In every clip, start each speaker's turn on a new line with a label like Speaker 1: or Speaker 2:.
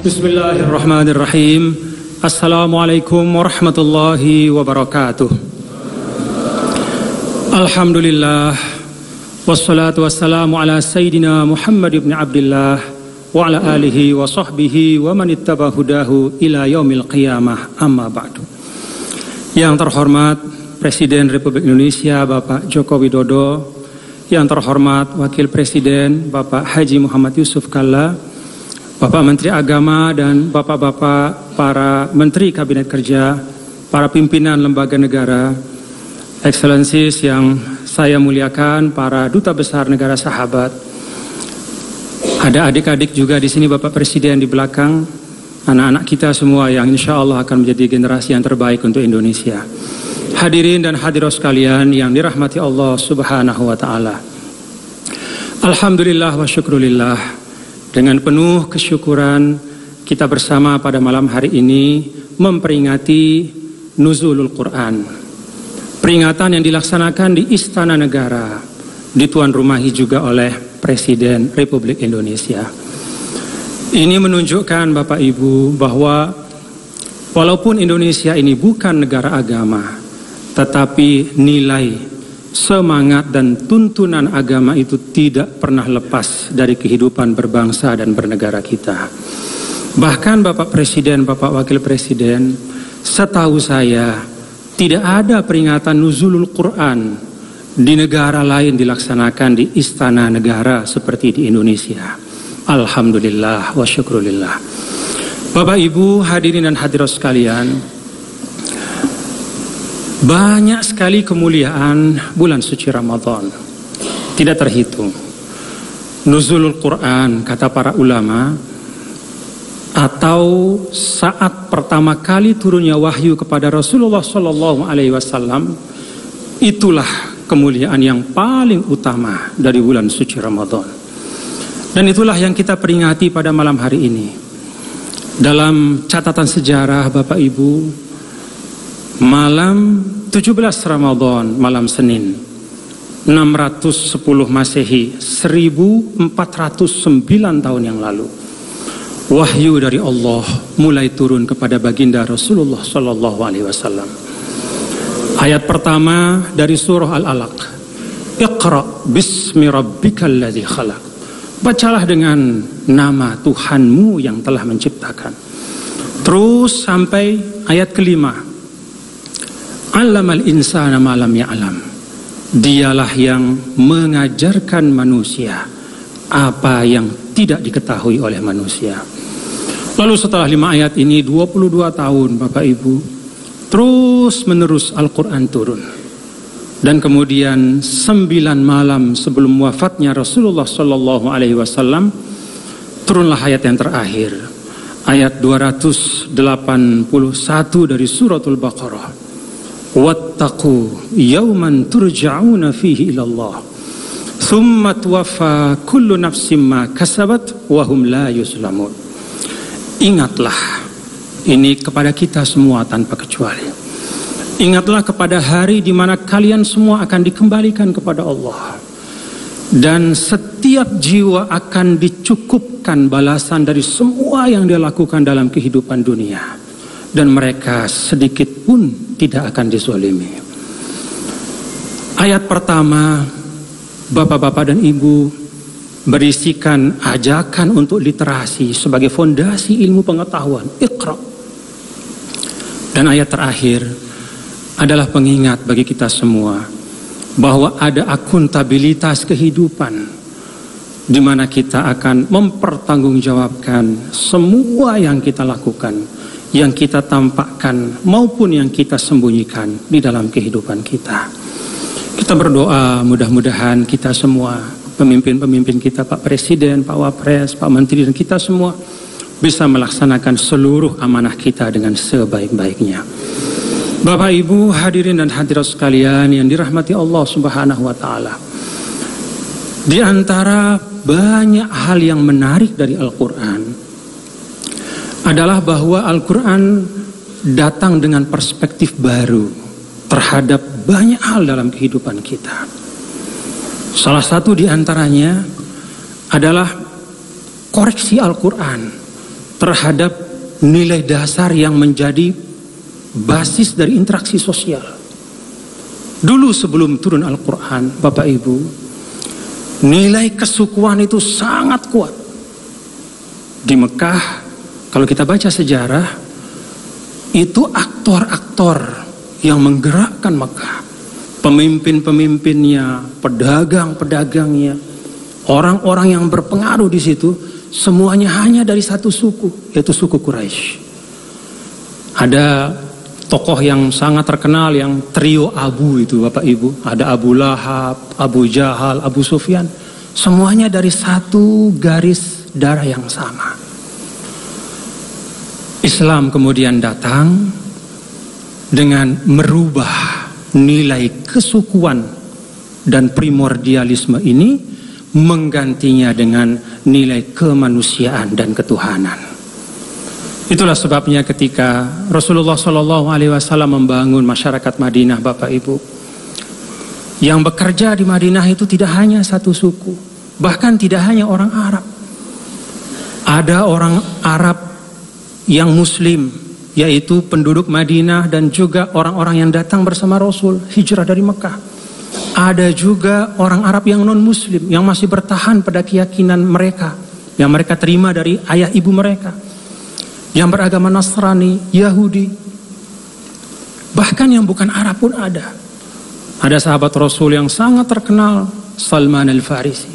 Speaker 1: Bismillahirrahmanirrahim. Assalamualaikum warahmatullahi wabarakatuh. Alhamdulillah wassalatu wassalamu ala sayyidina Muhammad ibn Abdullah wa ala alihi wa sahbihi wa man hudahu ila yaumil qiyamah amma ba'du. Yang terhormat Presiden Republik Indonesia Bapak Joko Widodo, yang terhormat Wakil Presiden Bapak Haji Muhammad Yusuf Kalla, Bapak Menteri Agama dan Bapak-Bapak para Menteri Kabinet Kerja, para pimpinan lembaga negara, Excellencies yang saya muliakan, para duta besar negara sahabat, ada adik-adik juga di sini Bapak Presiden di belakang, anak-anak kita semua yang insya Allah akan menjadi generasi yang terbaik untuk Indonesia. Hadirin dan hadirat sekalian yang dirahmati Allah Subhanahu wa taala. Alhamdulillah wa syukrulillah dengan penuh kesyukuran kita bersama pada malam hari ini memperingati Nuzulul Quran. Peringatan yang dilaksanakan di Istana Negara, dituan rumahi juga oleh Presiden Republik Indonesia. Ini menunjukkan Bapak Ibu bahwa walaupun Indonesia ini bukan negara agama, tetapi nilai semangat dan tuntunan agama itu tidak pernah lepas dari kehidupan berbangsa dan bernegara kita. Bahkan Bapak Presiden, Bapak Wakil Presiden, setahu saya tidak ada peringatan nuzulul Quran di negara lain dilaksanakan di istana negara seperti di Indonesia. Alhamdulillah wa syukrulillah. Bapak Ibu hadirin dan hadirat sekalian, banyak sekali kemuliaan bulan suci Ramadan. Tidak terhitung. Nuzulul Quran kata para ulama atau saat pertama kali turunnya wahyu kepada Rasulullah Shallallahu Alaihi Wasallam itulah kemuliaan yang paling utama dari bulan suci Ramadan. Dan itulah yang kita peringati pada malam hari ini. Dalam catatan sejarah Bapak Ibu, malam 17 Ramadan malam Senin. 610 Masehi 1409 tahun yang lalu. Wahyu dari Allah mulai turun kepada baginda Rasulullah sallallahu alaihi wasallam. Ayat pertama dari surah Al-Alaq. Iqra bismi rabbikal ladzi khalaq. Bacalah dengan nama Tuhanmu yang telah menciptakan. Terus sampai ayat kelima Alamal insana malam ya'lam. Dialah yang mengajarkan manusia apa yang tidak diketahui oleh manusia. Lalu setelah lima ayat ini 22 tahun Bapak Ibu terus menerus Al-Quran turun. Dan kemudian sembilan malam sebelum wafatnya Rasulullah Shallallahu Alaihi Wasallam turunlah ayat yang terakhir ayat 281 dari suratul Baqarah wattaqu yawman turja'una fihi ila Allah thumma tuwaffa kullu nafsin ma kasabat wa hum la yuslamun ingatlah ini kepada kita semua tanpa kecuali. Ingatlah kepada hari di mana kalian semua akan dikembalikan kepada Allah. Dan setiap jiwa akan dicukupkan balasan dari semua yang dia lakukan dalam kehidupan dunia. Dan mereka sedikit pun tidak akan dizolimi. Ayat pertama, Bapak-bapak dan Ibu berisikan ajakan untuk literasi sebagai fondasi ilmu pengetahuan. Iqra. Dan ayat terakhir adalah pengingat bagi kita semua bahwa ada akuntabilitas kehidupan di mana kita akan mempertanggungjawabkan semua yang kita lakukan yang kita tampakkan maupun yang kita sembunyikan di dalam kehidupan kita. Kita berdoa mudah-mudahan kita semua, pemimpin-pemimpin kita, Pak Presiden, Pak Wapres, Pak Menteri dan kita semua bisa melaksanakan seluruh amanah kita dengan sebaik-baiknya. Bapak Ibu hadirin dan hadirat sekalian yang dirahmati Allah Subhanahu wa taala. Di antara banyak hal yang menarik dari Al-Qur'an adalah bahwa Al-Quran datang dengan perspektif baru terhadap banyak hal dalam kehidupan kita. Salah satu di antaranya adalah koreksi Al-Quran terhadap nilai dasar yang menjadi basis dari interaksi sosial. Dulu sebelum turun Al-Quran, Bapak Ibu, nilai kesukuan itu sangat kuat. Di Mekah, kalau kita baca sejarah, itu aktor-aktor yang menggerakkan Mekah. Pemimpin-pemimpinnya, pedagang-pedagangnya, orang-orang yang berpengaruh di situ, semuanya hanya dari satu suku, yaitu suku Quraisy. Ada tokoh yang sangat terkenal yang trio Abu itu Bapak Ibu. Ada Abu Lahab, Abu Jahal, Abu Sufyan. Semuanya dari satu garis darah yang sama. Islam kemudian datang dengan merubah nilai kesukuan dan primordialisme ini menggantinya dengan nilai kemanusiaan dan ketuhanan. Itulah sebabnya ketika Rasulullah Shallallahu Alaihi Wasallam membangun masyarakat Madinah, Bapak Ibu, yang bekerja di Madinah itu tidak hanya satu suku, bahkan tidak hanya orang Arab. Ada orang Arab yang Muslim, yaitu penduduk Madinah dan juga orang-orang yang datang bersama Rasul hijrah dari Mekah. Ada juga orang Arab yang non Muslim yang masih bertahan pada keyakinan mereka yang mereka terima dari ayah ibu mereka yang beragama Nasrani, Yahudi, bahkan yang bukan Arab pun ada. Ada sahabat Rasul yang sangat terkenal, Salman al-Farisi.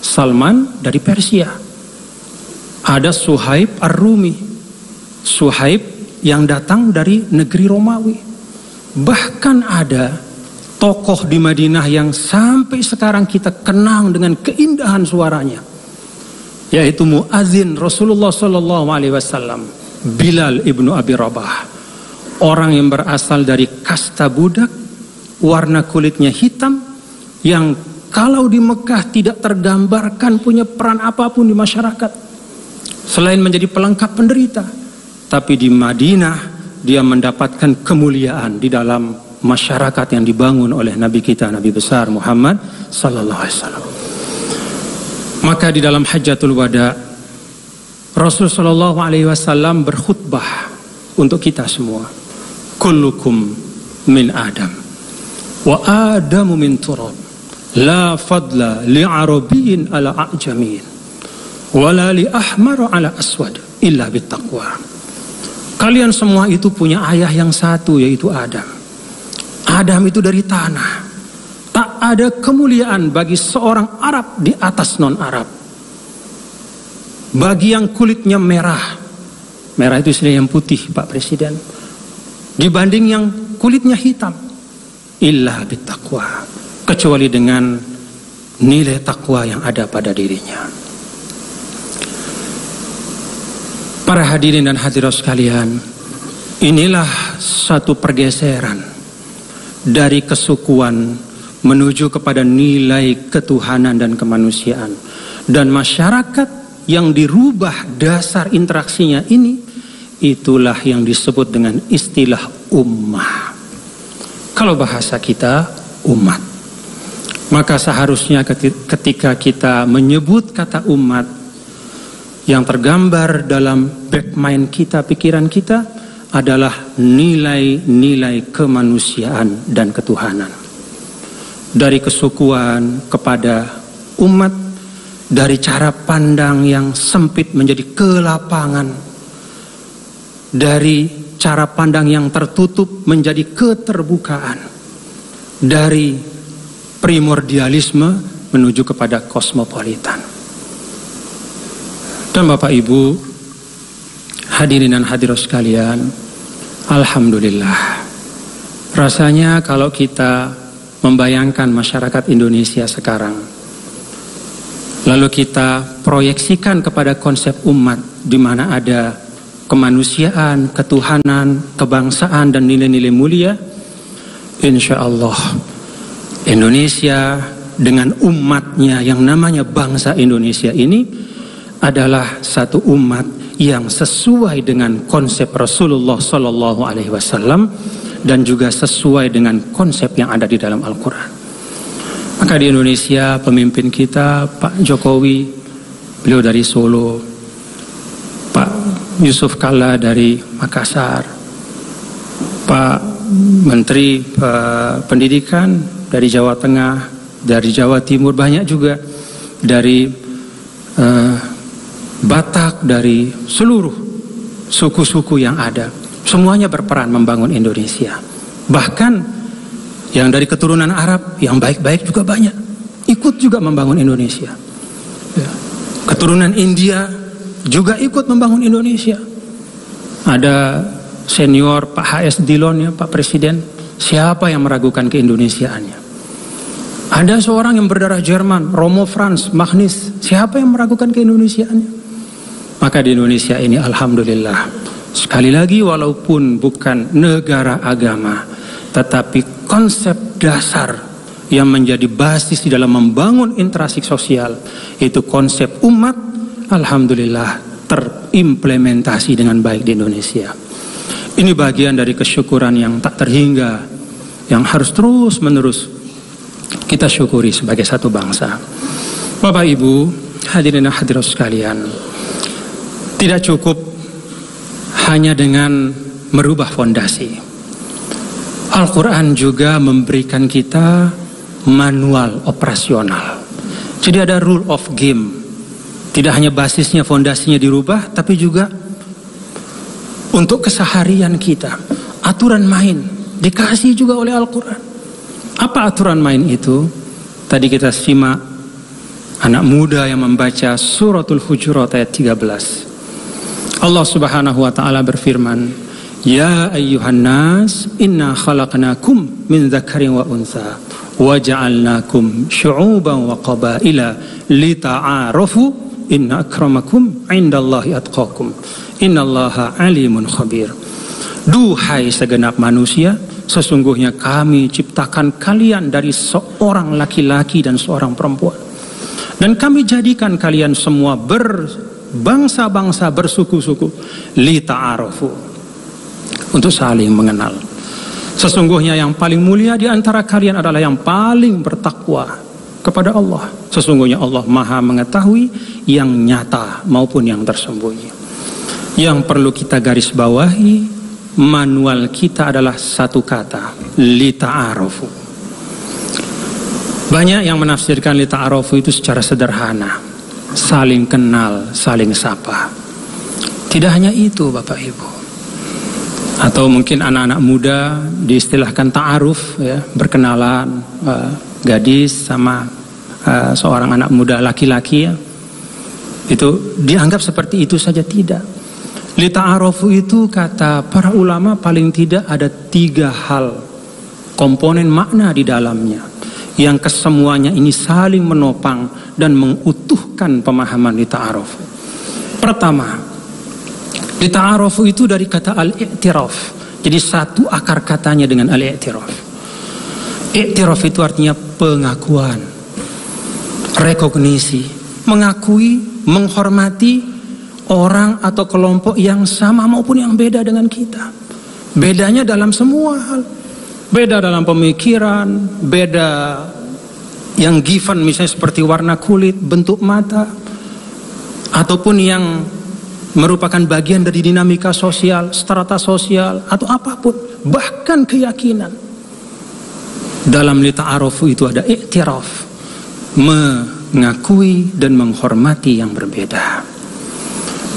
Speaker 1: Salman dari Persia. Ada Suhaib Ar-Rumi. Suhaib yang datang dari negeri Romawi. Bahkan ada tokoh di Madinah yang sampai sekarang kita kenang dengan keindahan suaranya yaitu muazin Rasulullah Shallallahu Alaihi Wasallam Bilal ibnu Abi Rabah orang yang berasal dari kasta budak warna kulitnya hitam yang kalau di Mekah tidak tergambarkan punya peran apa pun di masyarakat selain menjadi pelengkap penderita tapi di Madinah dia mendapatkan kemuliaan di dalam masyarakat yang dibangun oleh Nabi kita Nabi besar Muhammad sallallahu alaihi wasallam maka di dalam Hajatul Wada Rasul Shallallahu Alaihi Wasallam berkhutbah untuk kita semua. Kullukum min Adam wa Adamu min turab. La fadla li Arabiyin ala a'jamin wala li ahmar ala aswad illa bittaqwa. Kalian semua itu punya ayah yang satu yaitu Adam. Adam itu dari tanah ada kemuliaan bagi seorang Arab di atas non-Arab. Bagi yang kulitnya merah, merah itu istilah yang putih Pak Presiden, dibanding yang kulitnya hitam, illa bittaqwa, kecuali dengan nilai takwa yang ada pada dirinya. Para hadirin dan hadirat sekalian, inilah satu pergeseran dari kesukuan menuju kepada nilai ketuhanan dan kemanusiaan. Dan masyarakat yang dirubah dasar interaksinya ini, itulah yang disebut dengan istilah ummah. Kalau bahasa kita, umat. Maka seharusnya ketika kita menyebut kata umat yang tergambar dalam back mind kita, pikiran kita adalah nilai-nilai kemanusiaan dan ketuhanan dari kesukuan kepada umat, dari cara pandang yang sempit menjadi kelapangan, dari cara pandang yang tertutup menjadi keterbukaan, dari primordialisme menuju kepada kosmopolitan. Dan Bapak Ibu, hadirin dan hadirat sekalian, Alhamdulillah. Rasanya kalau kita membayangkan masyarakat Indonesia sekarang. Lalu kita proyeksikan kepada konsep umat di mana ada kemanusiaan, ketuhanan, kebangsaan dan nilai-nilai mulia. Insya Allah Indonesia dengan umatnya yang namanya bangsa Indonesia ini adalah satu umat yang sesuai dengan konsep Rasulullah Sallallahu Alaihi Wasallam dan juga sesuai dengan konsep yang ada di dalam Al-Quran. Maka di Indonesia pemimpin kita Pak Jokowi beliau dari Solo, Pak Yusuf Kalla dari Makassar, Pak Menteri uh, Pendidikan dari Jawa Tengah, dari Jawa Timur banyak juga dari uh, Batak, dari seluruh suku-suku yang ada. Semuanya berperan membangun Indonesia. Bahkan yang dari keturunan Arab yang baik-baik juga banyak ikut juga membangun Indonesia. Ya. Keturunan India juga ikut membangun Indonesia. Ada senior Pak HS Dillon ya Pak Presiden. Siapa yang meragukan keindonesiaannya? Ada seorang yang berdarah Jerman, Romo Franz Magnus. Siapa yang meragukan keindonesiaannya? Maka di Indonesia ini Alhamdulillah Sekali lagi walaupun bukan negara agama Tetapi konsep dasar yang menjadi basis di dalam membangun interaksi sosial Itu konsep umat Alhamdulillah terimplementasi dengan baik di Indonesia. Ini bagian dari kesyukuran yang tak terhingga Yang harus terus menerus kita syukuri sebagai satu bangsa. Bapak Ibu hadirin hadirat sekalian tidak cukup hanya dengan merubah fondasi. Al-Quran juga memberikan kita manual operasional. Jadi ada rule of game. Tidak hanya basisnya, fondasinya dirubah, tapi juga untuk keseharian kita. Aturan main dikasih juga oleh Al-Quran. Apa aturan main itu? Tadi kita simak anak muda yang membaca suratul hujurat ayat 13. Allah Subhanahu wa taala berfirman, "Ya ayyuhan nas, inna khalaqnakum min dzakarin wa untha wa ja'alnakum syu'uban wa qabaila lita'arafu inna akramakum 'indallahi atqakum innallaha alimun khabir." Duhai segenap manusia, sesungguhnya kami ciptakan kalian dari seorang laki-laki dan seorang perempuan. Dan kami jadikan kalian semua ber bangsa-bangsa bersuku-suku li ta'arufu untuk saling mengenal. Sesungguhnya yang paling mulia di antara kalian adalah yang paling bertakwa kepada Allah. Sesungguhnya Allah Maha mengetahui yang nyata maupun yang tersembunyi. Yang perlu kita garis bawahi manual kita adalah satu kata, li ta'arufu. Banyak yang menafsirkan li ta'arufu itu secara sederhana saling kenal, saling sapa. Tidak hanya itu Bapak Ibu. Atau mungkin anak-anak muda diistilahkan ta'aruf ya, berkenalan uh, gadis sama uh, seorang anak muda laki-laki ya. Itu dianggap seperti itu saja tidak. Li ta'arufu itu kata para ulama paling tidak ada tiga hal komponen makna di dalamnya yang kesemuanya ini saling menopang dan pemahaman di ta'aruf. Pertama, di ta'aruf itu dari kata al-i'tiraf. Jadi satu akar katanya dengan al-i'tiraf. I'tiraf itu artinya pengakuan, rekognisi, mengakui, menghormati orang atau kelompok yang sama maupun yang beda dengan kita. Bedanya dalam semua hal Beda dalam pemikiran, beda yang given misalnya seperti warna kulit, bentuk mata, ataupun yang merupakan bagian dari dinamika sosial, strata sosial, atau apa pun, bahkan keyakinan. Dalam lita arofu itu ada iktiraf, mengakui dan menghormati yang berbeda.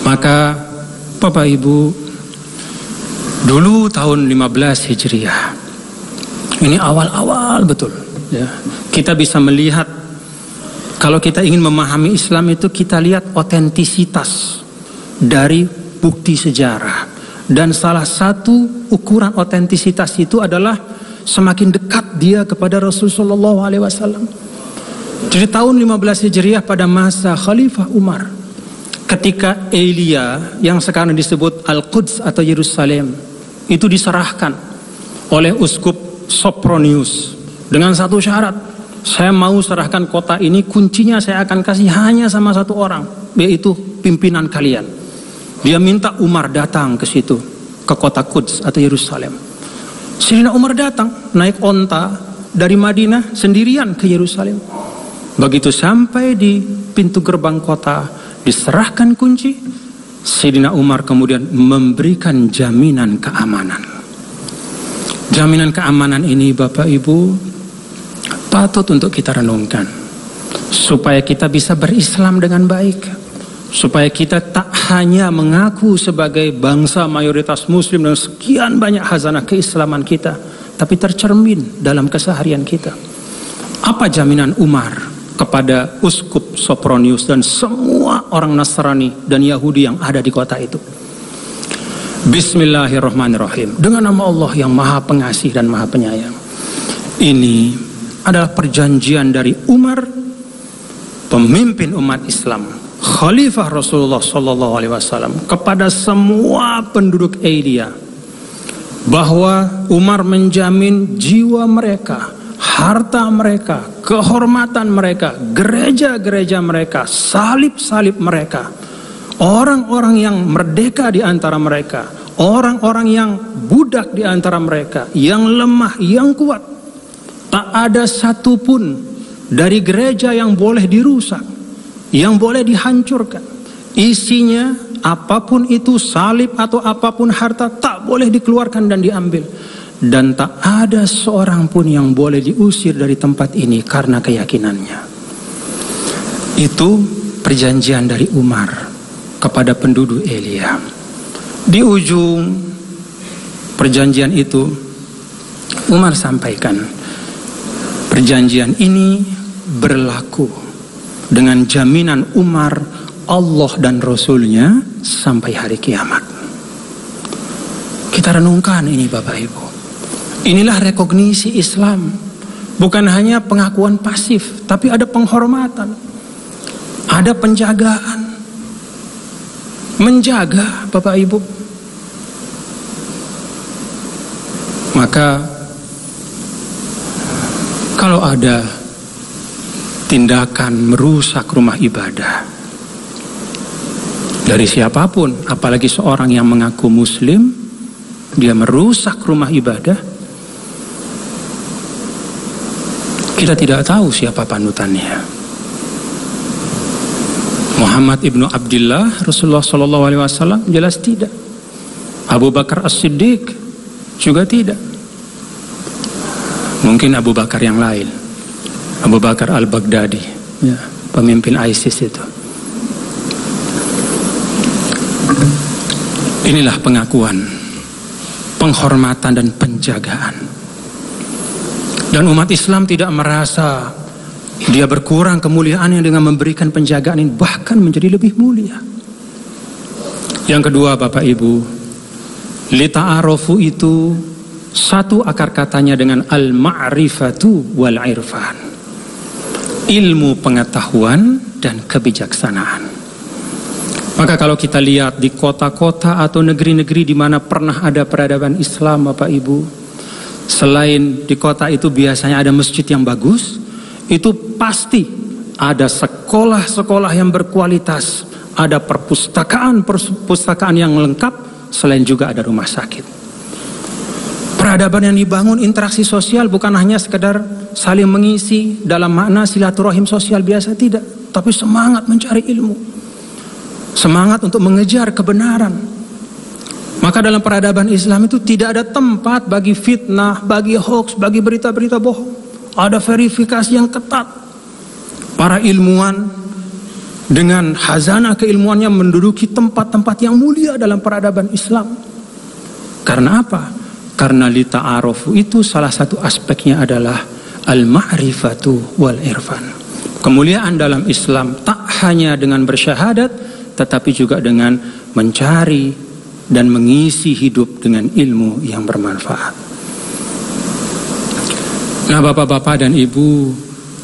Speaker 1: Maka Bapak Ibu, dulu tahun 15 Hijriah, ini awal-awal betul. Ya. Kita bisa melihat kalau kita ingin memahami Islam itu kita lihat otentisitas dari bukti sejarah. Dan salah satu ukuran otentisitas itu adalah semakin dekat dia kepada Rasulullah SAW. Jadi tahun 15 Hijriah pada masa Khalifah Umar ketika Elia yang sekarang disebut Al-Quds atau Yerusalem itu diserahkan oleh uskup Sopronius dengan satu syarat saya mau serahkan kota ini kuncinya saya akan kasih hanya sama satu orang yaitu pimpinan kalian. Dia minta Umar datang ke situ ke kota Quds atau Yerusalem. Sirina Umar datang naik onta dari Madinah sendirian ke Yerusalem. Begitu sampai di pintu gerbang kota diserahkan kunci, Sayyidina Umar kemudian memberikan jaminan keamanan. Jaminan keamanan ini Bapak Ibu patut untuk kita renungkan. Supaya kita bisa berislam dengan baik. Supaya kita tak hanya mengaku sebagai bangsa mayoritas muslim dan sekian banyak hazanah keislaman kita tapi tercermin dalam keseharian kita. Apa jaminan Umar kepada uskup Sopronius dan semua orang Nasrani dan Yahudi yang ada di kota itu? Bismillahirrahmanirrahim. Dengan nama Allah yang maha pengasih dan maha penyayang. Ini adalah perjanjian dari Umar pemimpin umat Islam Khalifah Rasulullah Sallallahu Alaihi Wasallam kepada semua penduduk Asia bahwa Umar menjamin jiwa mereka, harta mereka, kehormatan mereka, gereja-gereja mereka, salib-salib mereka, orang-orang yang merdeka di antara mereka, orang-orang yang budak di antara mereka, yang lemah, yang kuat, tak ada satupun dari gereja yang boleh dirusak yang boleh dihancurkan. Isinya apa pun itu salib atau apa pun harta tak boleh dikeluarkan dan diambil. Dan tak ada seorang pun yang boleh diusir dari tempat ini karena keyakinannya. Itu perjanjian dari Umar kepada penduduk Elia. Di ujung perjanjian itu Umar sampaikan perjanjian ini berlaku dengan jaminan Umar, Allah dan Rasulnya sampai hari kiamat. Kita renungkan ini Bapak Ibu. Inilah rekognisi Islam. Bukan hanya pengakuan pasif, tapi ada penghormatan. Ada penjagaan. Menjaga Bapak Ibu. Maka kalau ada tindakan merusak rumah ibadah dari siapa pun, apalagi seorang yang mengaku Muslim, dia merusak rumah ibadah. Kita tidak tahu siapa panutannya. Muhammad ibnu Abdullah Rasulullah Shallallahu Alaihi Wasallam jelas tidak. Abu Bakar As Siddiq juga tidak. Mungkin Abu Bakar yang lain. Abu Bakar al-Baghdadi, ya, pemimpin ISIS itu. Inilah pengakuan, penghormatan dan penjagaan. Dan umat Islam tidak merasa dia berkurang kemuliaannya dengan memberikan penjagaan ini bahkan menjadi lebih mulia. Yang kedua Bapak Ibu, lita'arofu itu satu akar katanya dengan al-ma'rifatu wal irfan ilmu pengetahuan dan kebijaksanaan. Maka kalau kita lihat di kota-kota atau negeri-negeri di mana pernah ada peradaban Islam Bapak Ibu, selain di kota itu biasanya ada masjid yang bagus, itu pasti ada sekolah-sekolah yang berkualitas, ada perpustakaan-perpustakaan yang lengkap, selain juga ada rumah sakit. Peradaban yang dibangun interaksi sosial bukan hanya sekedar saling mengisi dalam makna silaturahim sosial biasa tidak, tapi semangat mencari ilmu. Semangat untuk mengejar kebenaran. Maka dalam peradaban Islam itu tidak ada tempat bagi fitnah, bagi hoax, bagi berita-berita bohong. Ada verifikasi yang ketat. Para ilmuwan dengan hazanah keilmuannya menduduki tempat-tempat yang mulia dalam peradaban Islam. Karena apa? Karena li ta'arufu itu salah satu aspeknya adalah al-ma'rifatu wal irfan. Kemuliaan dalam Islam tak hanya dengan bersyahadat tetapi juga dengan mencari dan mengisi hidup dengan ilmu yang bermanfaat. Nah, Bapak-bapak dan Ibu,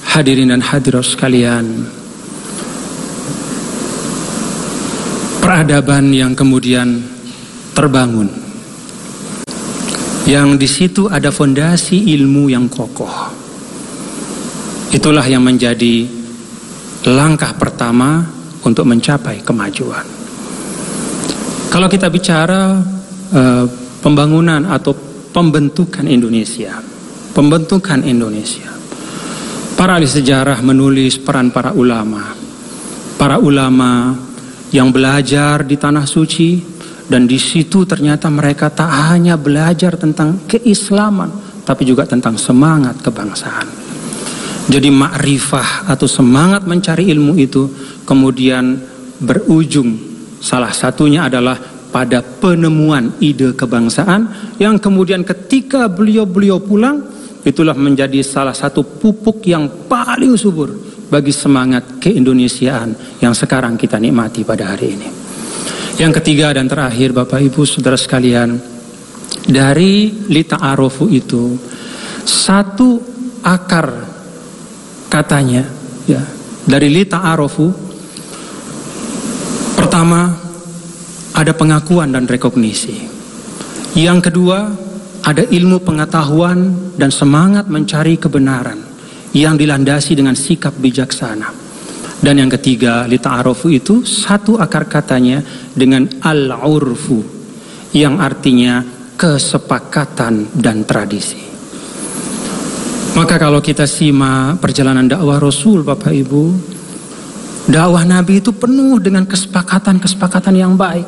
Speaker 1: hadirin dan hadirat sekalian, peradaban yang kemudian terbangun yang di situ ada fondasi ilmu yang kokoh. Itulah yang menjadi langkah pertama untuk mencapai kemajuan. Kalau kita bicara uh, pembangunan atau pembentukan Indonesia, pembentukan Indonesia. Para ahli sejarah menulis peran para ulama. Para ulama yang belajar di tanah suci dan di situ ternyata mereka tak hanya belajar tentang keislaman tapi juga tentang semangat kebangsaan. Jadi makrifah atau semangat mencari ilmu itu kemudian berujung salah satunya adalah pada penemuan ide kebangsaan yang kemudian ketika beliau-beliau pulang itulah menjadi salah satu pupuk yang paling subur bagi semangat keindonesiaan yang sekarang kita nikmati pada hari ini. Yang ketiga dan terakhir Bapak Ibu Saudara sekalian, dari lita arofu itu satu akar katanya ya dari lita arofu pertama ada pengakuan dan rekognisi. Yang kedua ada ilmu pengetahuan dan semangat mencari kebenaran yang dilandasi dengan sikap bijaksana. Dan yang ketiga, lita'arofu itu satu akar katanya dengan al-urfu yang artinya kesepakatan dan tradisi. Maka kalau kita simak perjalanan dakwah Rasul Bapak Ibu, dakwah Nabi itu penuh dengan kesepakatan-kesepakatan yang baik.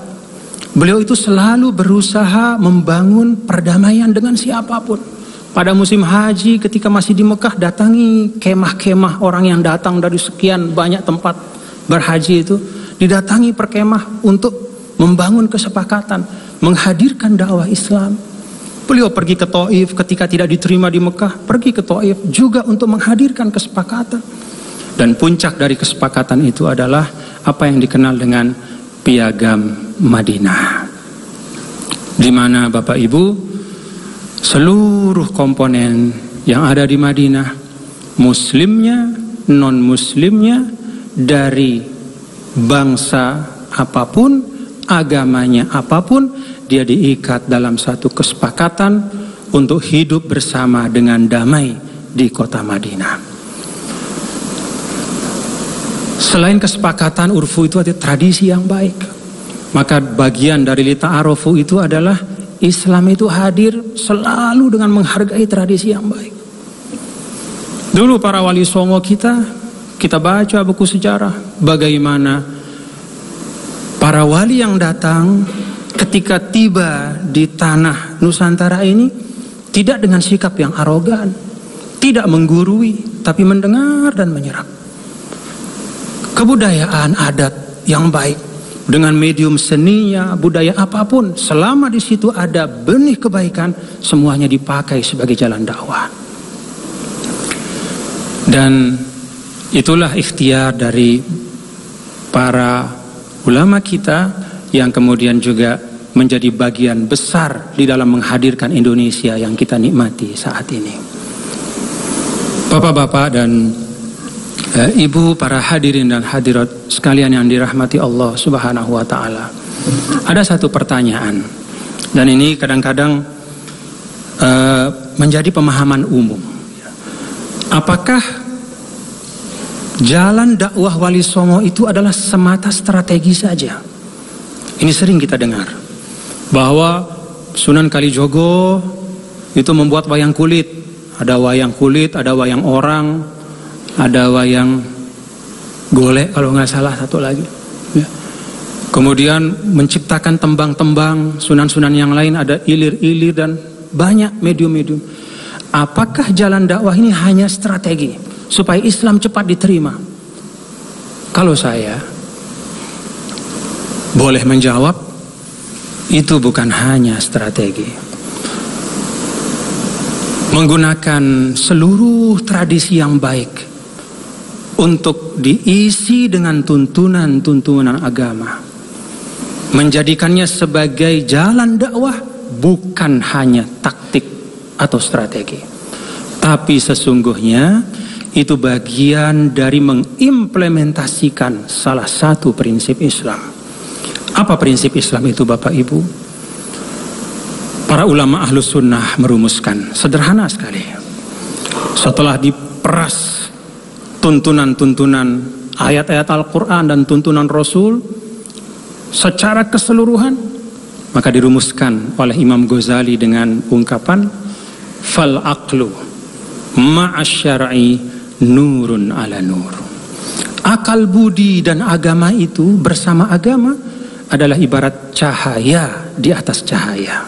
Speaker 1: Beliau itu selalu berusaha membangun perdamaian dengan siapa pun pada musim haji ketika masih di Mekah datangi kemah-kemah orang yang datang dari sekian banyak tempat berhaji itu didatangi perkemah untuk membangun kesepakatan, menghadirkan dakwah Islam. Beliau pergi ke Taif ketika tidak diterima di Mekah, pergi ke Taif juga untuk menghadirkan kesepakatan. Dan puncak dari kesepakatan itu adalah apa yang dikenal dengan piagam Madinah. Di mana Bapak Ibu seluruh komponen yang ada di Madinah, muslimnya, non-muslimnya, dari bangsa apa pun, agamanya apa pun, dia diikat dalam satu kesepakatan untuk hidup bersama dengan damai di kota Madinah. Selain kesepakatan urfu itu ada tradisi yang baik. Maka bagian dari lita arofu itu adalah Islam itu hadir selalu dengan menghargai tradisi yang baik. Dulu para wali songo kita, kita baca buku sejarah bagaimana para wali yang datang ketika tiba di tanah Nusantara ini tidak dengan sikap yang arogan, tidak menggurui, tapi mendengar dan menyerap. Kebudayaan adat yang baik dengan medium seninya, budaya apa pun, selama di situ ada benih kebaikan, semuanya dipakai sebagai jalan dakwah. Dan itulah ikhtiar dari para ulama kita yang kemudian juga menjadi bagian besar di dalam menghadirkan Indonesia yang kita nikmati saat ini. Bapak-bapak dan ibu para hadirin dan hadirat sekalian yang dirahmati Allah Subhanahu wa taala. Ada satu pertanyaan dan ini kadang-kadang uh, menjadi pemahaman umum. Apakah jalan dakwah Wali Songo itu adalah semata strategi saja? Ini sering kita dengar bahwa Sunan Kalijogo itu membuat wayang kulit, ada wayang kulit, ada wayang orang, ada wayang golek kalau nggak salah satu lagi. Ya. Kemudian menciptakan tembang-tembang, sunan-sunan yang lain ada ilir-ilir dan banyak medium-medium. Apakah jalan dakwah ini hanya strategi supaya Islam cepat diterima? Kalau saya boleh menjawab, itu bukan hanya strategi menggunakan seluruh tradisi yang baik untuk diisi dengan tuntunan-tuntunan agama. Menjadikannya sebagai jalan dakwah bukan hanya taktik atau strategi. Tapi sesungguhnya itu bagian dari mengimplementasikan salah satu prinsip Islam. Apa prinsip Islam itu Bapak Ibu? Para ulama ahlus sunnah merumuskan sederhana sekali. Setelah diperas tuntunan-tuntunan ayat-ayat Al-Quran dan tuntunan Rasul secara keseluruhan maka dirumuskan oleh Imam Ghazali dengan ungkapan fal aqlu ma'asyara'i nurun ala nur Akal budi dan agama itu bersama agama adalah ibarat cahaya di atas cahaya.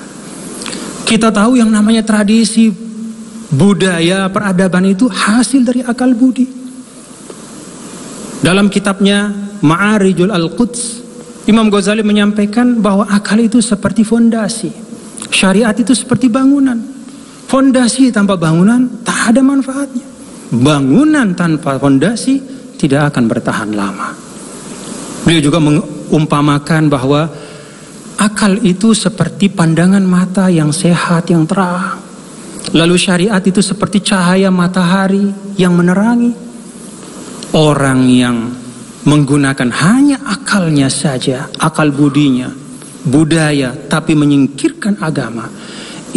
Speaker 1: Kita tahu yang namanya tradisi budaya peradaban itu hasil dari akal budi. Dalam kitabnya Ma'arijul Al-Quds, Imam Ghazali menyampaikan bahwa akal itu seperti fondasi. Syariat itu seperti bangunan. Fondasi tanpa bangunan tak ada manfaatnya. Bangunan tanpa fondasi tidak akan bertahan lama. Beliau juga mengumpamakan bahwa akal itu seperti pandangan mata yang sehat, yang terang. Lalu syariat itu seperti cahaya matahari yang menerangi. Orang yang menggunakan hanya akalnya saja, akal budinya, budaya, tapi menyingkirkan agama,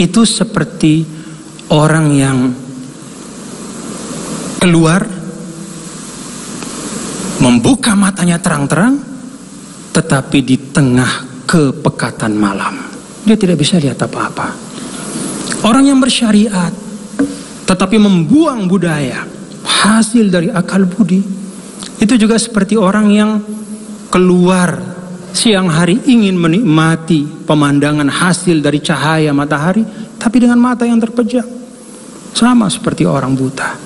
Speaker 1: itu seperti orang yang keluar membuka matanya terang-terang, tetapi di tengah kepekatan malam, dia tidak bisa lihat apa-apa. Orang yang bersyariat, tetapi membuang budaya, hasil dari akal budi, itu juga seperti orang yang keluar siang hari ingin menikmati pemandangan hasil dari cahaya matahari, tapi dengan mata yang terpejam. Sama seperti orang buta.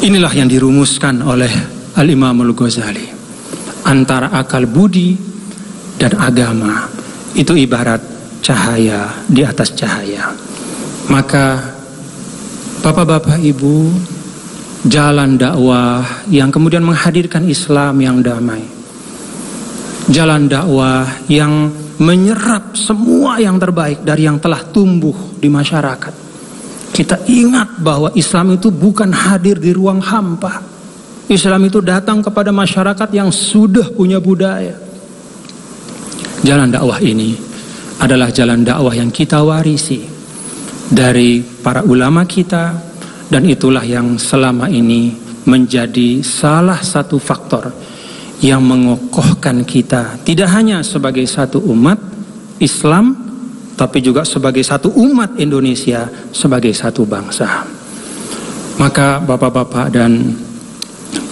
Speaker 1: Inilah yang dirumuskan oleh Al-Imam Al-Ghazali. Antara akal budi dan agama itu ibarat cahaya di atas cahaya. Maka Bapak-bapak Ibu, jalan dakwah yang kemudian menghadirkan Islam yang damai. Jalan dakwah yang menyerap semua yang terbaik dari yang telah tumbuh di masyarakat kita ingat bahwa Islam itu bukan hadir di ruang hampa. Islam itu datang kepada masyarakat yang sudah punya budaya. Jalan dakwah ini adalah jalan dakwah yang kita warisi dari para ulama kita dan itulah yang selama ini menjadi salah satu faktor yang mengokohkan kita tidak hanya sebagai satu umat Islam tapi juga sebagai satu umat Indonesia, sebagai satu bangsa. Maka bapak-bapak dan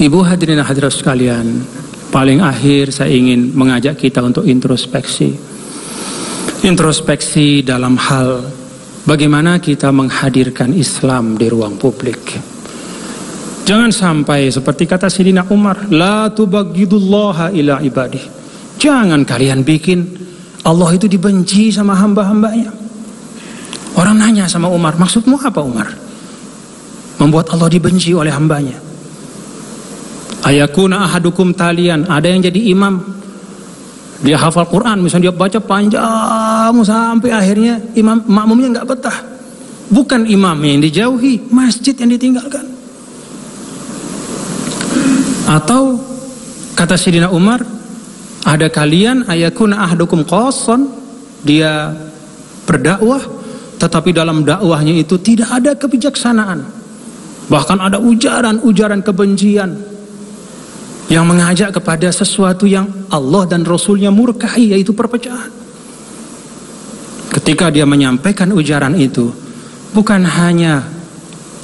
Speaker 1: ibu hadirin hadirat sekalian, paling akhir saya ingin mengajak kita untuk introspeksi. Introspeksi dalam hal bagaimana kita menghadirkan Islam di ruang publik. Jangan sampai seperti kata Sidina Umar, la tubagidullaha ila ibadih. Jangan kalian bikin Allah itu dibenci sama hamba-hambanya. Orang nanya sama Umar, maksudmu apa Umar? Membuat Allah dibenci oleh hambanya. Ayakuna ahadukum talian, ada yang jadi imam. Dia hafal Quran, misalnya dia baca panjang sampai akhirnya imam makmumnya nggak betah. Bukan imam yang dijauhi, masjid yang ditinggalkan. Atau kata Sidina Umar, ada kalian ayakun ahdukum qasan dia berdakwah tetapi dalam dakwahnya itu tidak ada kebijaksanaan. Bahkan ada ujaran-ujaran kebencian yang mengajak kepada sesuatu yang Allah dan Rasulnya murkahi yaitu perpecahan. Ketika dia menyampaikan ujaran itu, bukan hanya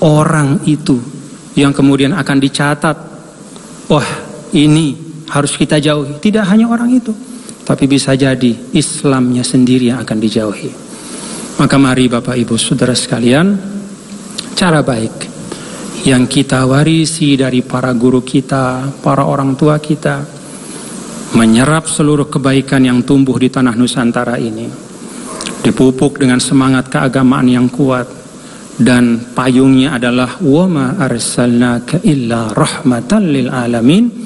Speaker 1: orang itu yang kemudian akan dicatat, wah ini harus kita jauhi. Tidak hanya orang itu, tapi bisa jadi Islamnya sendiri yang akan dijauhi. Maka mari Bapak Ibu Saudara sekalian, cara baik yang kita warisi dari para guru kita, para orang tua kita, menyerap seluruh kebaikan yang tumbuh di tanah Nusantara ini, dipupuk dengan semangat keagamaan yang kuat, dan payungnya adalah wama arsalnaka illa rahmatan lil alamin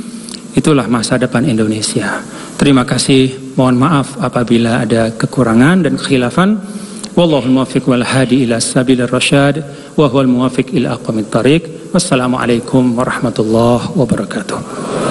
Speaker 1: Itulah masa depan Indonesia. Terima kasih. Mohon maaf apabila ada kekurangan dan khilafan. Wallahul muwaffiq wal hadi ila sabil rasyad wa huwal muwaffiq ila aqwamit tariq. Wassalamualaikum warahmatullahi wabarakatuh.